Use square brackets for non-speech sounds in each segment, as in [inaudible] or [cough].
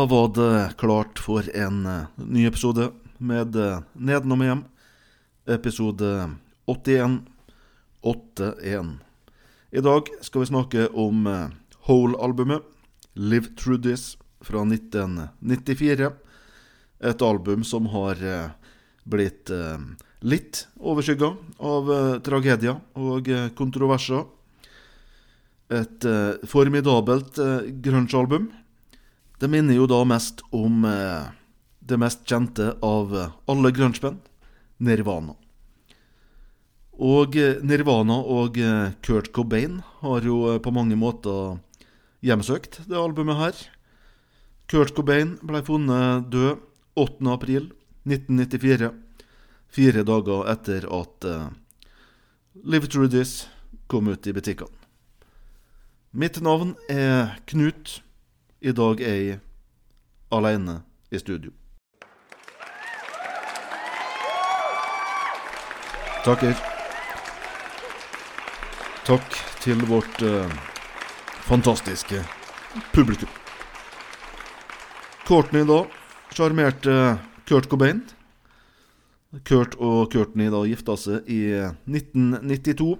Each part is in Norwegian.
Da var det klart for en eh, ny episode med eh, Nedenom hjem. Episode 81. 8-1. I dag skal vi snakke om eh, Hole-albumet, Live Through This, fra 1994. Et album som har eh, blitt eh, litt overskygga av eh, tragedier og eh, kontroverser. Et eh, formidabelt eh, grunge-album. Det minner jo da mest om eh, det mest kjente av eh, alle grunge-band, Nirvana. Og eh, Nirvana og eh, Kurt Cobain har jo på mange måter hjemsøkt det albumet her. Kurt Cobain ble funnet død 8. april 1994, fire dager etter at Live Through This kom ut i butikkene. Mitt navn er Knut. I dag er jeg alene i studio. Takker. Takk til vårt eh, fantastiske publikum. Courtney da sjarmerte Kurt Cobain. Kurt og Courtney da gifta seg i 1992.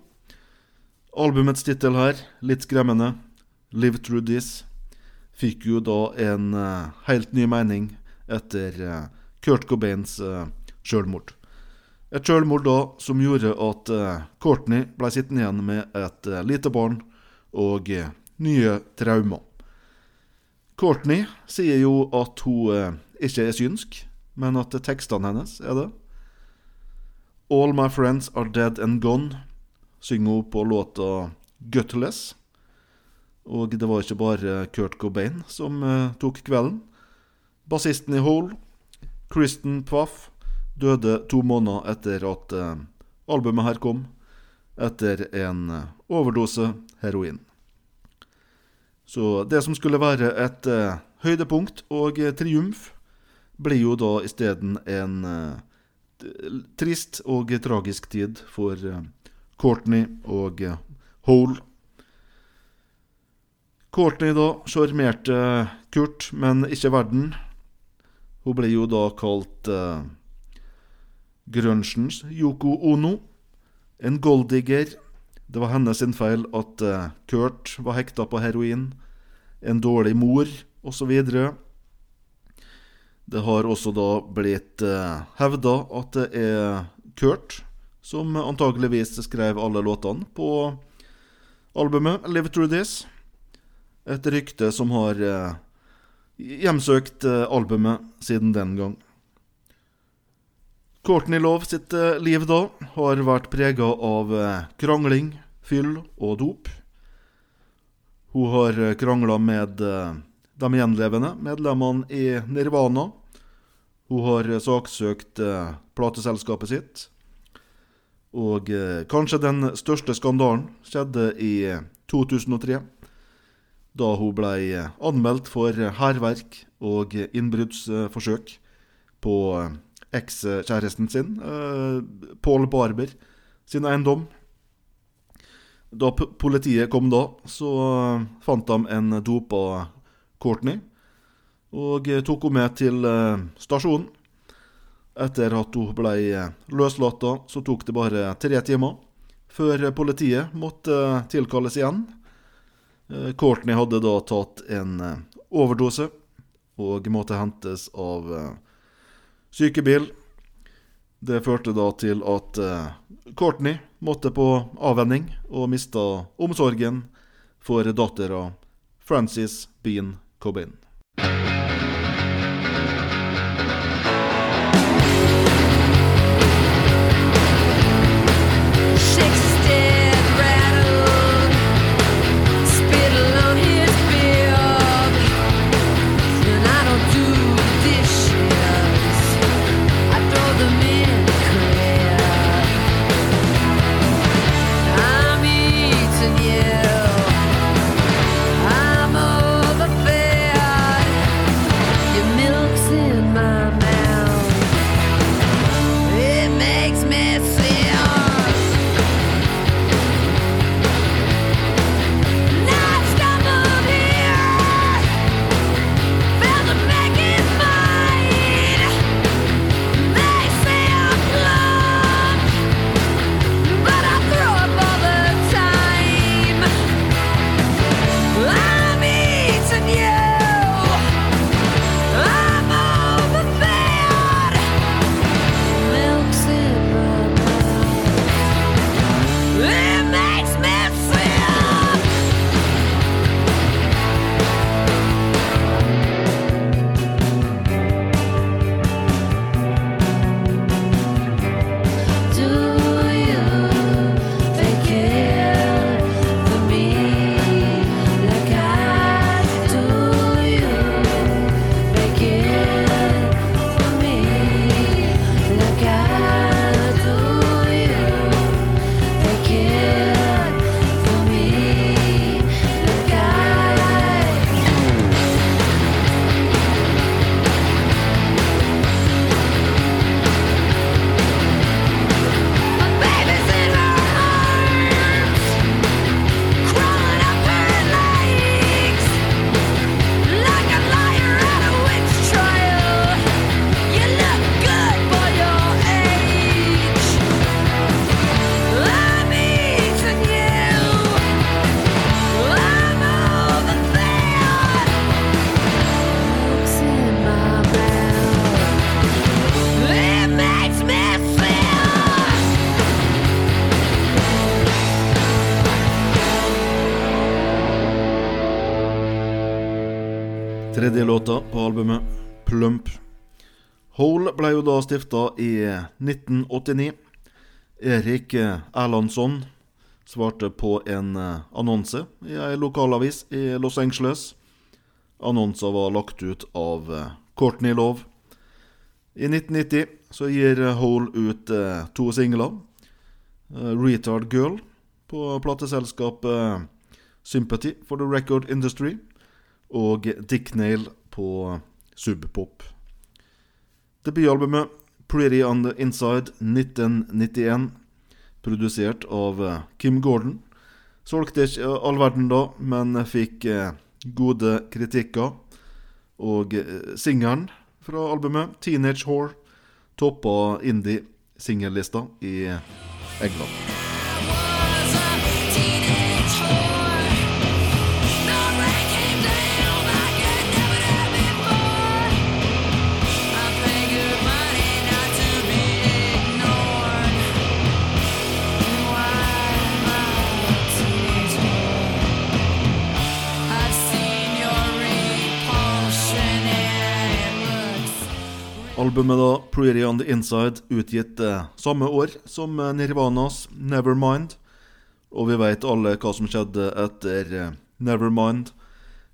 Albumets tittel her, litt skremmende, 'Live Through This', fikk jo da en eh, helt ny mening etter eh, Kurt Cobains uh, sjølmord. Et sjølmord da som gjorde at eh, Courtney ble sittende igjen med et eh, lite barn og eh, nye traumer. Courtney sier jo at hun eh, ikke er synsk, men at tekstene hennes er det. All my friends are dead and gone, synger hun på låta Gutless. Og det var ikke bare Kurt Cobain som eh, tok kvelden. Bassisten i Hole, Kristen Pfaff, døde to måneder etter at eh, albumet her kom, etter en eh, overdose heroin. Så det som skulle være et høydepunkt og triumf, blir jo da isteden en trist og tragisk tid for Courtney og Hole. Courtney da sjarmerte Kurt, men ikke verden. Hun ble jo da kalt uh, grunchens Yoko Ono. En golddigger. Det var hennes feil at uh, Kurt var hekta på heroin. En dårlig mor, osv. Det har også da blitt uh, hevda at det er Kurt som antageligvis skrev alle låtene på albumet Live Through This. Et rykte som har eh, hjemsøkt eh, albumet siden den gang. Courtney Love sitt eh, liv da har vært prega av krangling, fyll og dop. Hun har krangla med de gjenlevende medlemmene i Nirvana. Hun har saksøkt plateselskapet sitt. Og kanskje den største skandalen skjedde i eh, 2003 da hun ble eh, anmeldt for hærverk og innbruddsforsøk på eh, ekskjæresten sin, eh, Paul Barber, sin eiendom. Da politiet kom da, så eh, fant de en dopa Courtney og eh, tok henne med til eh, stasjonen. Etter at hun ble eh, løslatt, så tok det bare tre timer før politiet måtte eh, tilkalles igjen. Eh, Courtney hadde da tatt en eh, overdose og måtte hentes av eh, sykebil. Det førte da til at Courtney måtte på avvenning og mista omsorgen for dattera Frances Bean Cobain. Tredje låta på albumet, Plump. Hole ble jo da stifta i 1989. Erik Erlandsson svarte på en eh, annonse i ei lokalavis i Los Angeles. Annonsen var lagt ut av eh, Courtney Love. I 1990 så gir Hole ut eh, to singler. Eh, 'Retard Girl' på plateselskapet Sympathy for the Record Industry og Dick Nail på Sub Pop. Debutalbumet 'Pretty On The Inside' 1991, produsert av eh, Kim Gordon. Solgte ikke all verden da, men fikk eh, gode kritikker. Og eh, singelen fra albumet, 'Teenage Whore', toppa indie-singellista i England. Albumet da, 'Pretty On The Inside', utgitt eh, samme år som eh, Nirvanas 'Nevermind'. Og vi veit alle hva som skjedde etter eh, 'Nevermind'.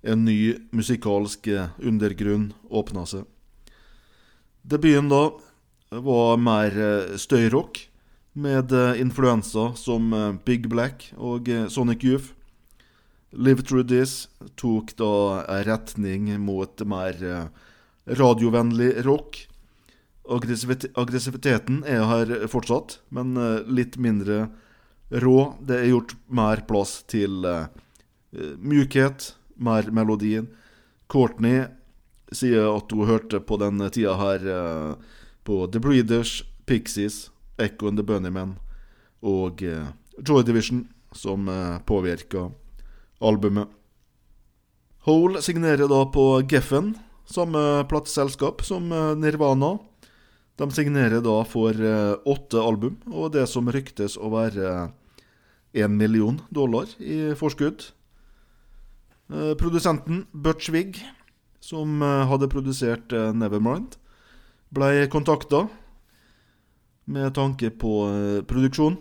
En ny musikalsk eh, undergrunn åpna seg. Debuten da var mer eh, støyrock, med eh, influenser som Big Black og Sonic Youth. Live Through This tok da retning mot mer radiovennlig rock. Aggressivit aggressiviteten er her fortsatt, men eh, litt mindre rå. Det er gjort mer plass til uh, mjukhet, mer melodien. Courtney sier at hun hørte på den tida her uh, på The Breeders, Pixies, Echo and the Bunnymen og uh, Joy Division, som uh, påvirka albumet. Hole signerer da på Geffen, samme plateselskap som Nirvana. De signerer da for eh, åtte album, og det som ryktes å være én million dollar i forskudd. Eh, Produsenten Butch Wig, som eh, hadde produsert eh, Nevermind, ble kontakta med tanke på eh, produksjon,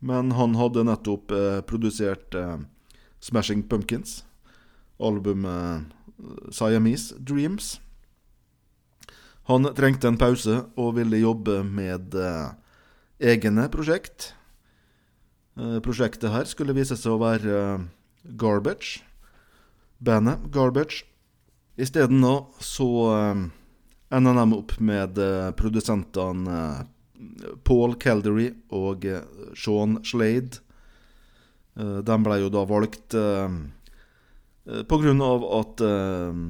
men han hadde nettopp eh, produsert eh, Smashing Pumpkins, albumet eh, Siamese Dreams. Han trengte en pause og ville jobbe med eh, egne prosjekt. Eh, prosjektet her skulle vise seg å være eh, Garbage. Bandet Garbage. Isteden nå så eh, enda de opp med eh, produsentene eh, Paul Caldery og eh, Sean Slade. Eh, de ble jo da valgt eh, eh, av at eh,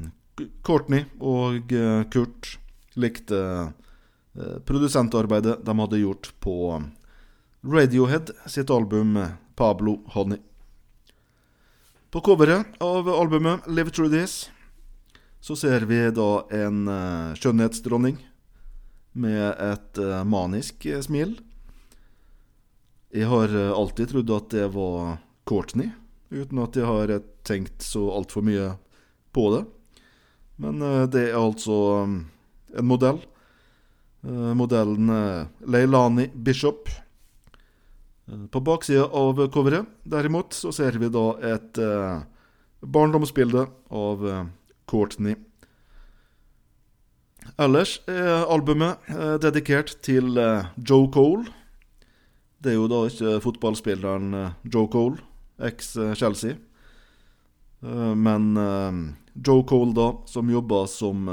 Courtney og eh, Kurt likte eh, produsentarbeidet de hadde gjort på Radiohead sitt album eh, Pablo Honey. På coveret av albumet Live Through This så ser vi da en eh, skjønnhetsdronning med et eh, manisk eh, smil. Jeg har eh, alltid trodd at det var Courtney, uten at jeg har eh, tenkt så altfor mye på det. Men eh, det er altså mm, en modell. Eh, Modellen eh, Leilani Bishop. Eh, På baksida av coveret, derimot, så ser vi da et eh, barndomsbilde av eh, Courtney. Ellers er albumet eh, dedikert til Joe Cole. Det er jo da ikke fotballspilleren Joe Cole, eks-Chelsea. Men Joe Cole, da, som jobba som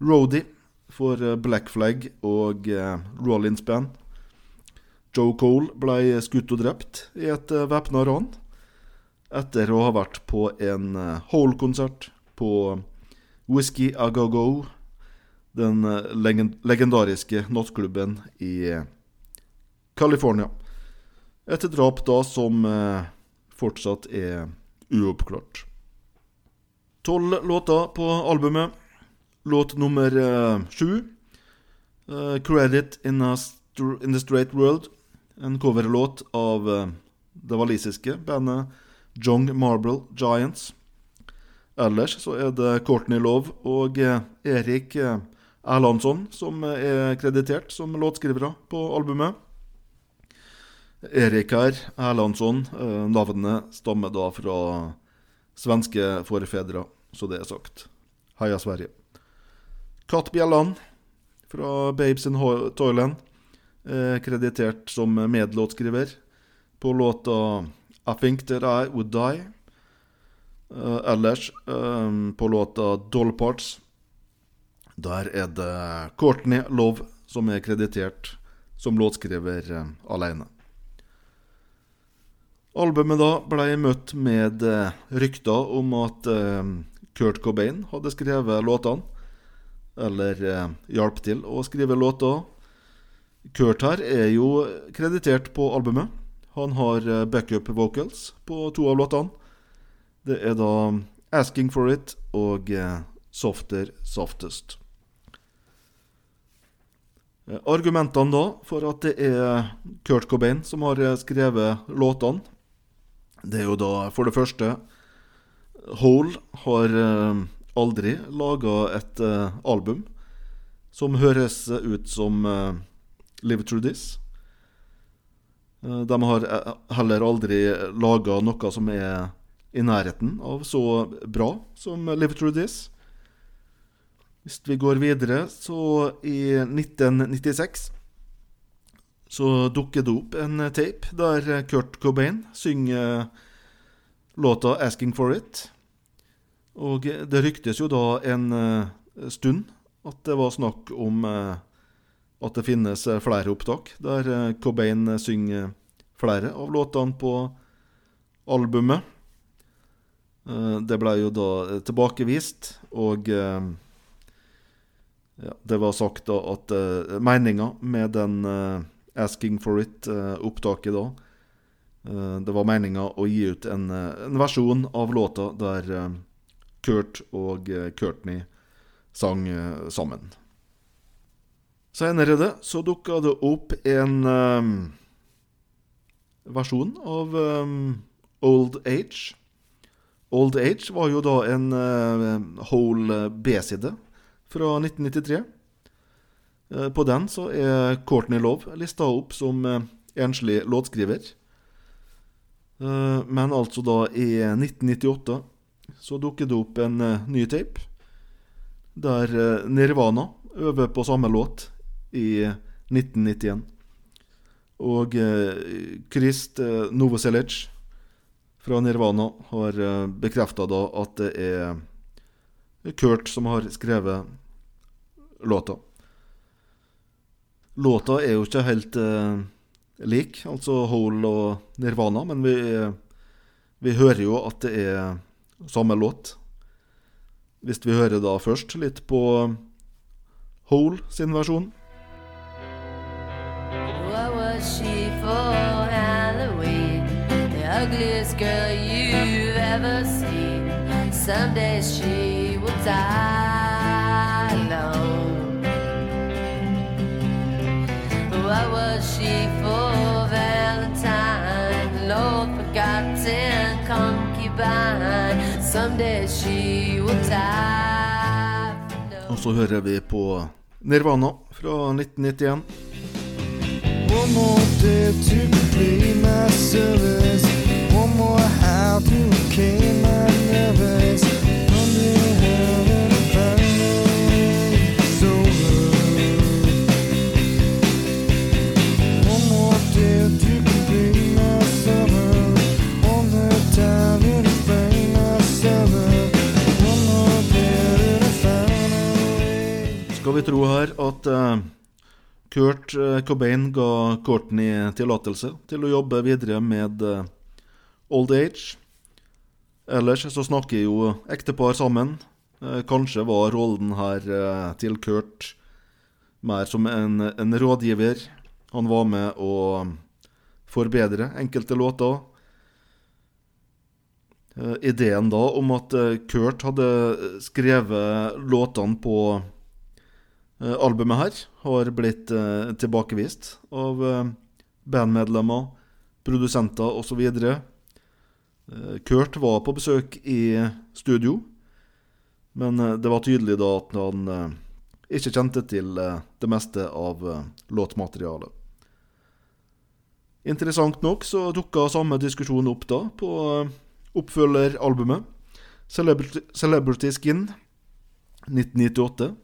eh, roadie for eh, Black Flag og eh, Rollins Band. Joe Cole ble skutt og drept i et uh, væpna ran etter å ha vært på en Hole-konsert på Whisky A Go den eh, legendariske nattklubben i eh, California. Et drap da som eh, fortsatt er uoppklart. Tolv låter på albumet. Låt nummer eh, sju, uh, 'Credit in, in the Straight World', en coverlåt av uh, det walisiske bandet Jong Marble Giants. Ellers så er det Courtney Love og Erik Erlandsson som er kreditert som låtskrivere på albumet. Erik her, Erlandsson, navnet stammer da fra svenske forfedre, så det er sagt. Heia Sverige. Katt fra Babes in Toyland er kreditert som medlåtskriver på låta I Think That I Would Die. Eh, ellers eh, på låta Doll Parts der er det Courtney Love som er kreditert som låtskriver eh, alene. Albumet da ble møtt med eh, rykter om at eh, Kurt Cobain hadde skrevet låtene, eller eh, hjalp til å skrive låter. Kurt her er jo kreditert på albumet. Han har eh, backup vocals på to av låtene. Det er da 'Asking For It' og eh, 'Softer Softest'. Eh, Argumentene da for at det er Kurt Cobain som har eh, skrevet låtene, det er jo da for det første Hole har eh, aldri laga et uh, album som høres ut som uh, Live Through This. Eh, De har eh, heller aldri laga noe som er i nærheten av så bra som Live Through This. Hvis vi går videre, så i 1996 så dukker det opp en tape der Kurt Cobain synger låta 'Asking For It'. Og det ryktes jo da en eh, stund at det var snakk om eh, at det finnes eh, flere opptak der Cobain synger flere av låtene på albumet. Det ble jo da tilbakevist, og ja, det var sagt da at uh, meninga med den uh, 'Asking for It'-opptaket da eh, Det var meninga å gi ut en, en versjon av låta der Kurt og eh, Courtney sang eh, sammen. Senere det så dukka det opp en um, versjon av um, Old Age. Old Age var jo da en uh, whole B-side fra 1993. Uh, På den så er Courtney Love lista opp som uh, enslig låtskriver. Men altså da i 1998 så dukker det opp en uh, ny tape der uh, Nirvana øver på samme låt i 1991. Og uh, Krist uh, Novoselic fra Nirvana har bekrefta da at det er Kurt som har skrevet låta. Låta er jo ikke helt uh, lik, altså Hole og Nirvana, men vi, vi hører jo at det er samme låt. Hvis vi hører da først litt på Hole sin versjon. What was she for Halloween? The ugliest girl you've ever seen. Someday she Og så hører vi på Nirvana fra 1991. One more day to complete my service. One more how to kill my nervous. Vi tro her at eh, Kurt eh, Cobain ga Courtney tillatelse til å jobbe videre med eh, Old Age. Ellers så snakker jo ektepar sammen. Kanskje var rollen her til Kurt mer som en, en rådgiver. Han var med å forbedre enkelte låter. Ideen da om at Kurt hadde skrevet låtene på Albumet her har blitt eh, tilbakevist av eh, bandmedlemmer, produsenter osv. Eh, Kurt var på besøk i studio Men eh, det var tydelig da at han eh, ikke kjente til eh, det meste av eh, låtmaterialet. Interessant nok så dukka samme diskusjon opp da på eh, oppfølgeralbumet Celebrity, Celebrity Skin 1998.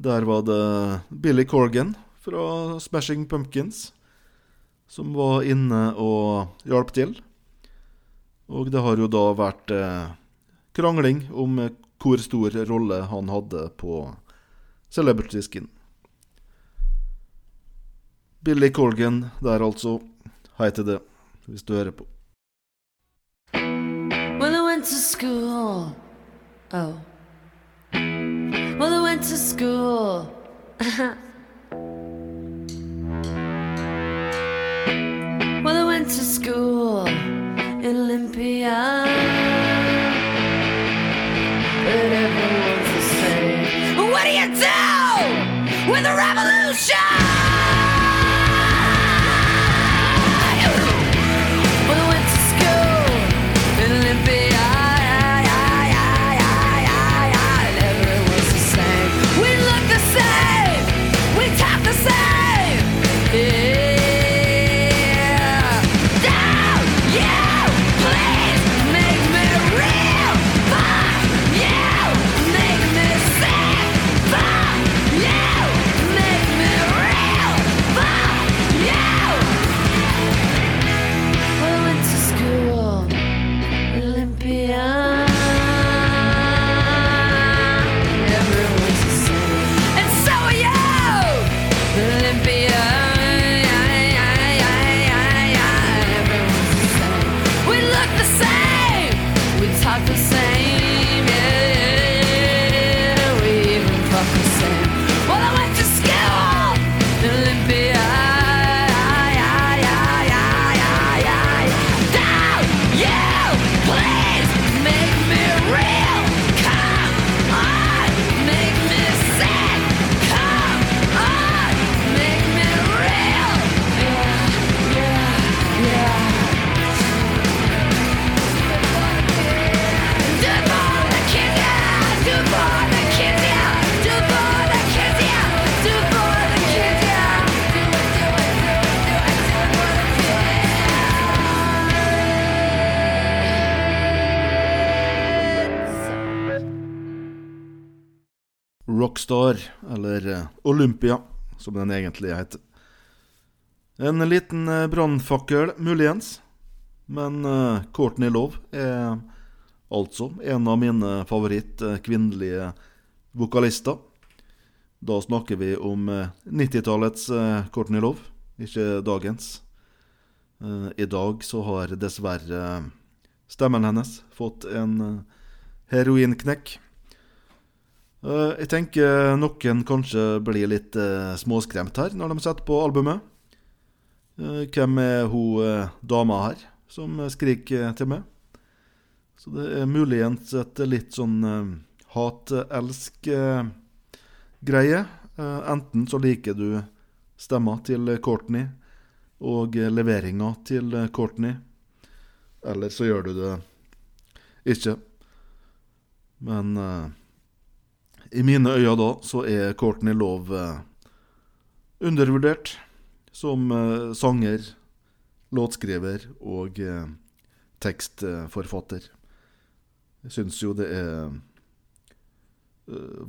Der var det Billy Corgan fra Smashing Pumpkins som var inne og hjalp til. Og det har jo da vært eh, krangling om hvor stor rolle han hadde på Celebrity Skin. Billy Corgan der altså. Hei til det, hvis du hører på. Well, I went to school. Oh. School. [laughs] well, I went to school in Olympia. Rockstar, eller eh, Olympia, som den egentlig heter. En liten eh, brannfakkel, muligens. Men eh, Courtney Love er altså en av mine favoritt eh, kvinnelige vokalister. Da snakker vi om eh, 90-tallets eh, Courtney Love, ikke dagens. I dag så har dessverre stemmen hennes fått en heroinknekk. Eh, Jeg tenker noen kanskje blir litt eh, småskremt her når de setter på albumet. Eh, Hvem er hun dama her som skriker til meg? Så det er muligens et litt sånn hat-elsk-greie. enten så liker du stemma til Courtney og leveringa til Courtney, eller så gjør du det ikke. Men i mine øyne da, så er Courtney Love eh, undervurdert som eh, sanger, låtskriver og eh, tekstforfatter. Jeg syns jo det er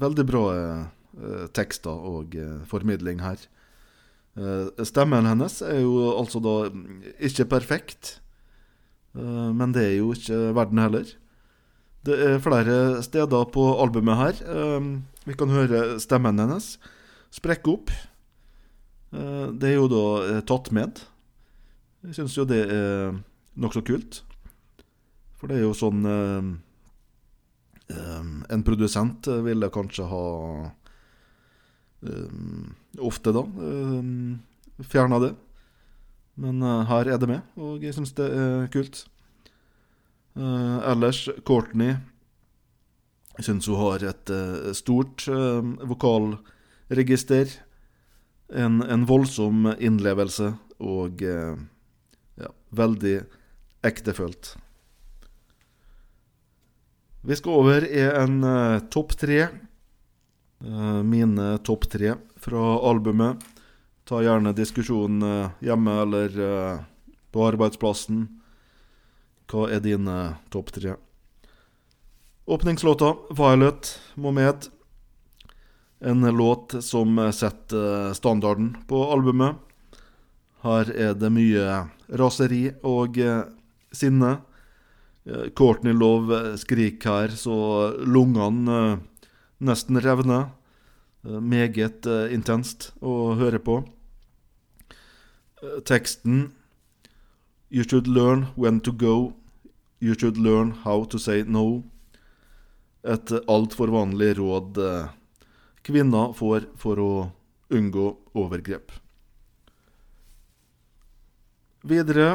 veldig bra tekster og formidling her. Stemmen hennes er jo altså da ikke perfekt, men det er jo ikke verden heller. Det er flere steder på albumet her. eh, vi kan høre stemmen hennes sprekke opp. Eh, det er jo da eh, tatt med. Jeg syns jo det er nokså kult. For det er jo sånn eh, eh, En produsent ville kanskje ha eh, Ofte, da. Fjerna det. Men her er det med, og jeg syns det er kult. Eh, ellers, Courtney Jeg syns hun har et eh, stort eh, vokalregister. En, en voldsom innlevelse og ja, veldig ektefølt. Vi skal over i en topp tre. Mine topp tre fra albumet. Ta gjerne diskusjonen hjemme eller på arbeidsplassen. Hva er dine topp tre? Åpningslåta 'Violet' må. En låt som eh, setter eh, standarden på albumet. Her er det mye raseri og eh, sinne. Eh, Courtney Love eh, skriker her så lungene eh, nesten revner. Eh, Meget eh, intenst å høre på. Eh, Teksten You should learn when to go. You should learn how to say no. Et altfor vanlig råd eh, kvinner får for å unngå overgrep. Videre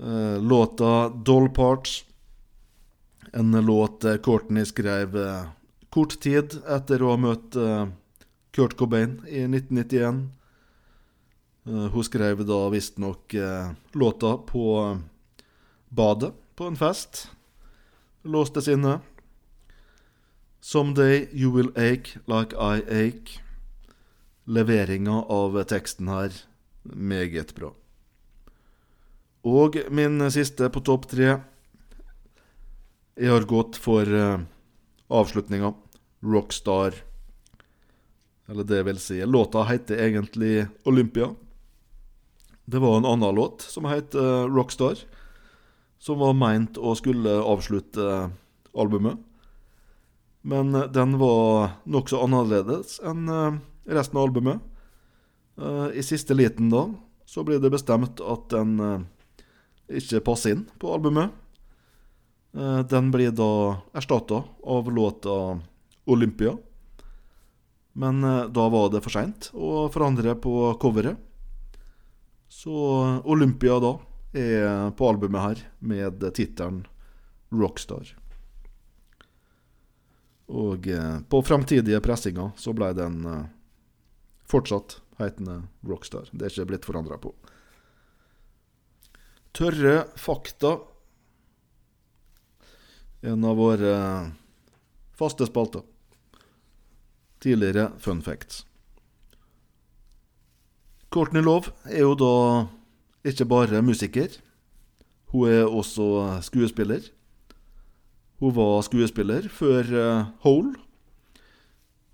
eh, låta 'Doll Parts'. En låt Courtney skrev eh, kort tid etter å ha møtt Kurt Cobain i 1991. Eh, hun skrev da visstnok eh, låta på eh, badet på en fest. Låste inne. 'Someday you will ache like I ache'. Leveringa av teksten her meget bra. Og min siste på topp tre. Jeg har gått for uh, avslutninga. Rockstar. Eller det vil si Låta heter egentlig Olympia. Det var en annen låt som het uh, Rockstar. Som var meint å skulle avslutte eh, albumet. Men eh, den var nokså annerledes enn resten av albumet. I siste liten da, så blir det bestemt at den ikke passer inn på albumet. Den blir da erstatta av låta 'Olympia'. Men da var det for seint å forandre på coveret. Så Olympia da er på albumet her med tittelen 'Rockstar'. Og eh, på fremtidige pressinger så ble den eh, fortsatt heitende Rockstar. Det er ikke blitt forandra på. Tørre fakta. En av våre faste spalter. Tidligere fun facts. Courtney Love er jo da ikke bare musiker. Hun er også skuespiller. Hun var skuespiller før eh, Hole.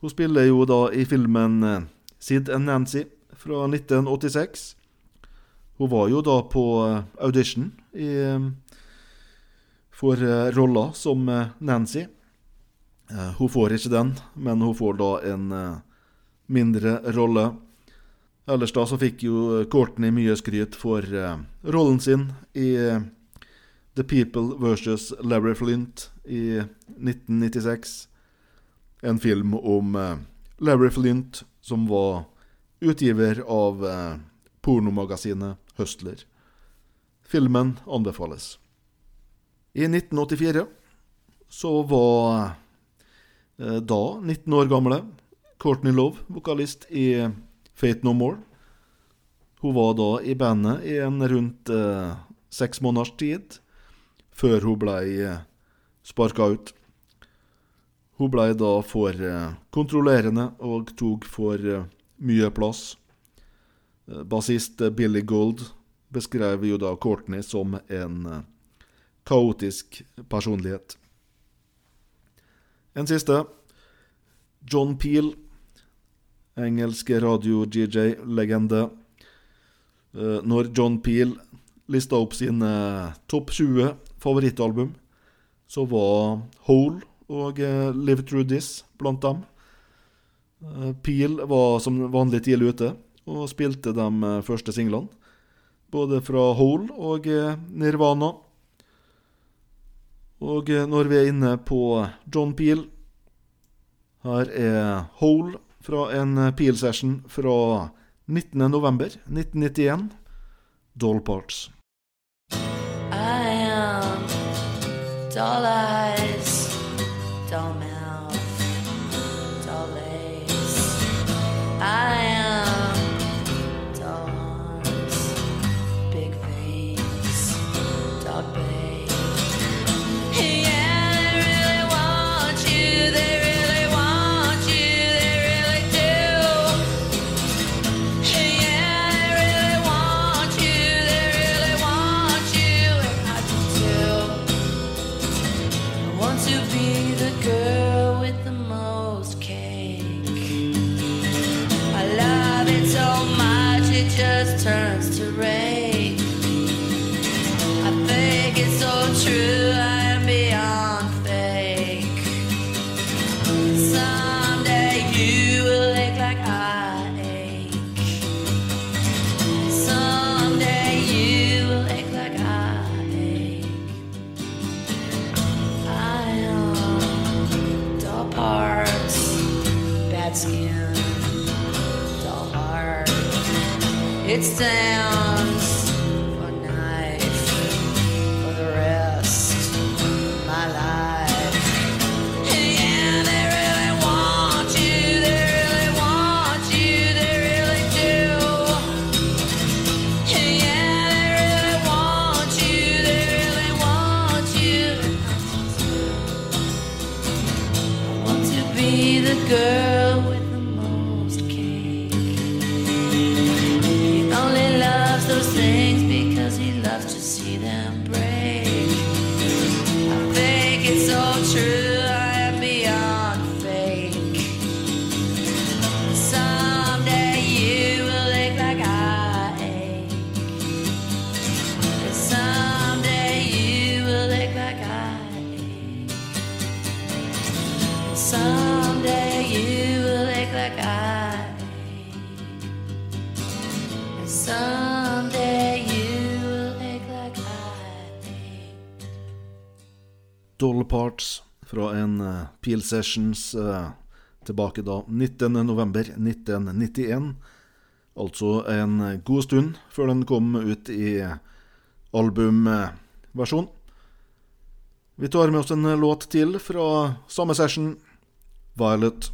Hun spiller jo da i filmen eh, Sid and Nancy fra 1986. Hun var jo da på eh, audition i, for rolla som Nancy. Hun får ikke den, men hun får da en mindre rolle. Ellers da så fikk jo Courtney mye skryt for uh, rollen sin i eh, The People versus Larry Flint i 1996. En film om uh, Larry Flint, som var utgiver av eh, pornomagasinet Hustler. Filmen anbefales. I 1984 så var eh, da 19 år gamle Courtney Love vokalist i Fate No More. Hun var da i bandet i en rundt eh, seks måneders tid, før hun ble eh, sparka ut. Hun ble da for eh, kontrollerende og tok for eh, mye plass. Eh, Bassist Billy Gold beskrev jo da Courtney som en eh, kaotisk personlighet. En siste. John Peel, engelsk radio-GJ-legende. Eh, Når John Peel lista opp sine topp 20 favorittalbum, så var Hole og eh, Live Through This blant dem. Eh, Peel var som vanlig tidlig ute og spilte de eh, første singlene. Både fra Hole og eh, Nirvana. Og eh, når vi er inne på John Peel Her er Hole fra en eh, Peel-session fra 19.11.1991. Doll Parts. I am doll It's down. Parts fra en eh, Peel Sessions eh, tilbake da 19.11.1991. Altså en god stund før den kom ut i albumversjon. Vi tar med oss en låt til fra samme session, 'Violet'.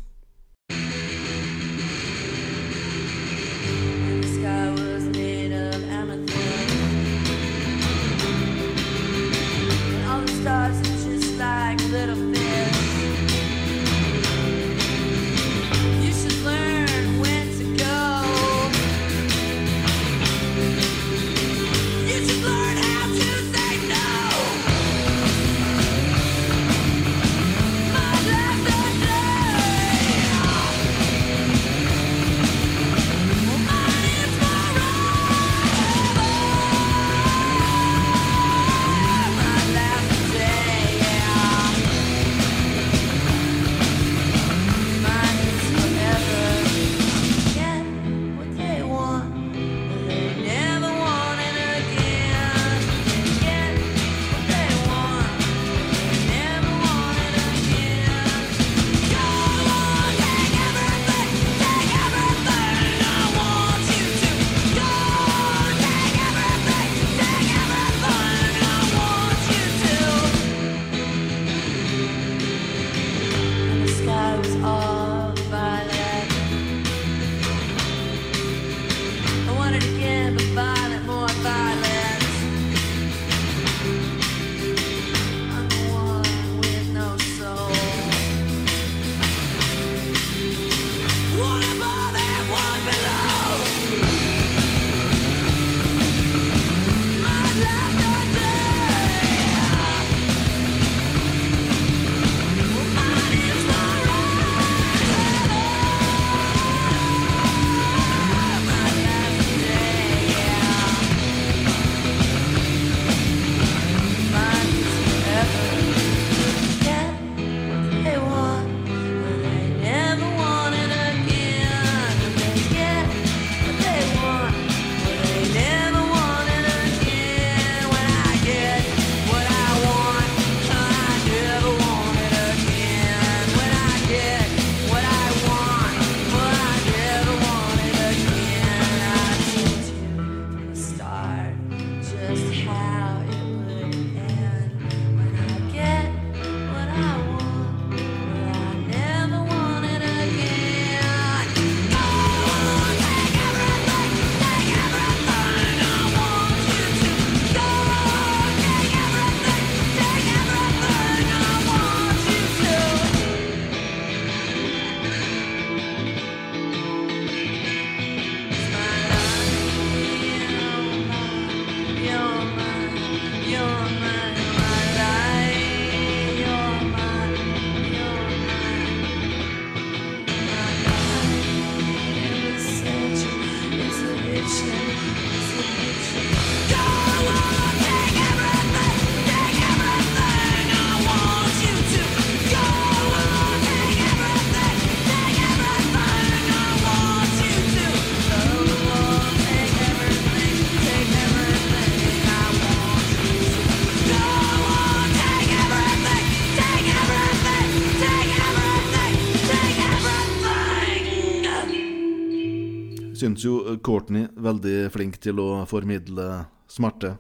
Syns jo Courtney veldig flink til å formidle smerte.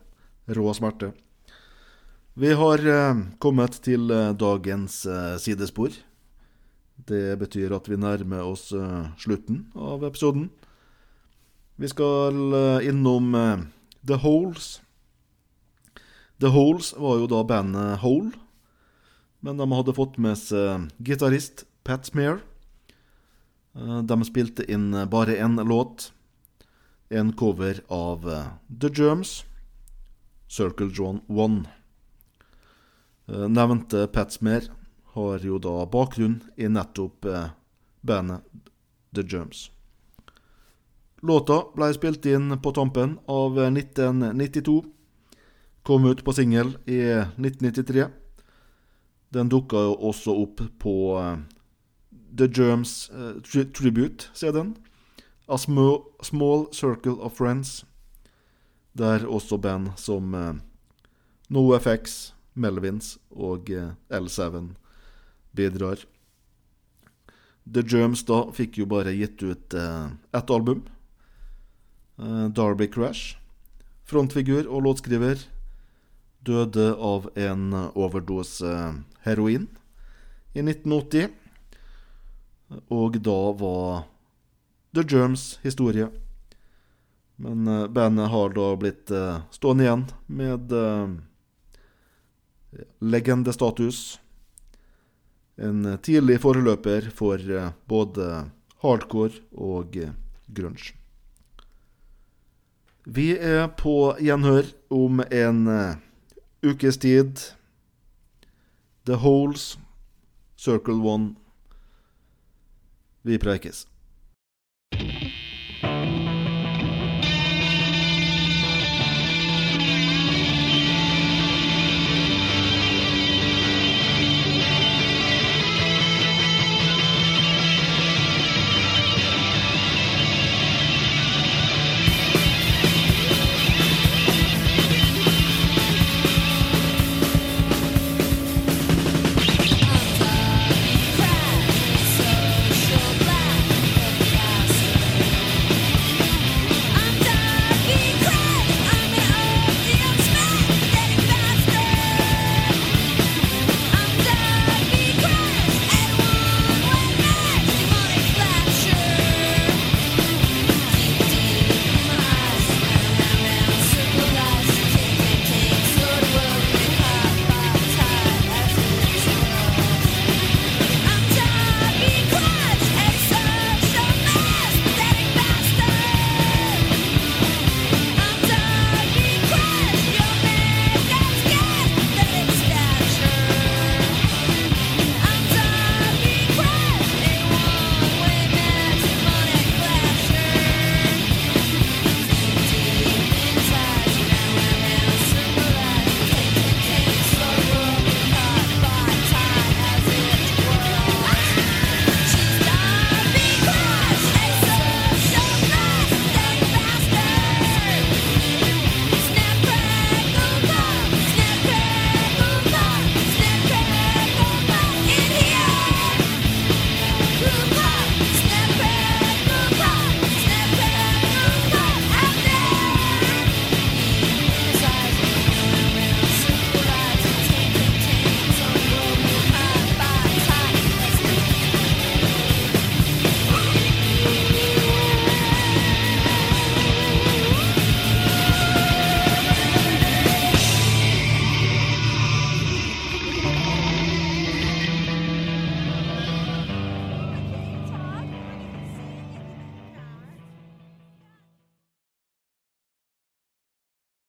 Rå smerte. Vi har eh, kommet til eh, dagens eh, sidespor. Det betyr at vi nærmer oss eh, slutten av episoden. Vi skal eh, innom eh, The Holes. The Holes var jo da bandet Hole, men de hadde fått med seg gitarist Pat Smear. Eh, De spilte inn eh, bare én låt, en cover av eh, The Germs, Circle John One. Nevnte Patsmer har jo da bakgrunn i nettopp bandet The Germs. Låta ble spilt inn på tampen av 1992. Kom ut på singel i 1993. Den dukka også opp på The Germs uh, tri Tribute-CD-en. A Small, Small Circle of Friends. Der også band som uh, NoFX, Melvins og eh, L7 bidrar. The Germs da fikk jo bare gitt ut eh, ett album. Eh, Darby Crash. Frontfigur og låtskriver døde av en overdose heroin i 1980. Og da var The Germs historie. Men eh, bandet har da blitt eh, stående igjen med eh, legendestatus. En tidlig foreløper for både hardcore og grunge. Vi er på gjenhør om en ukes tid. The Holes, Circle One. Vi preikes.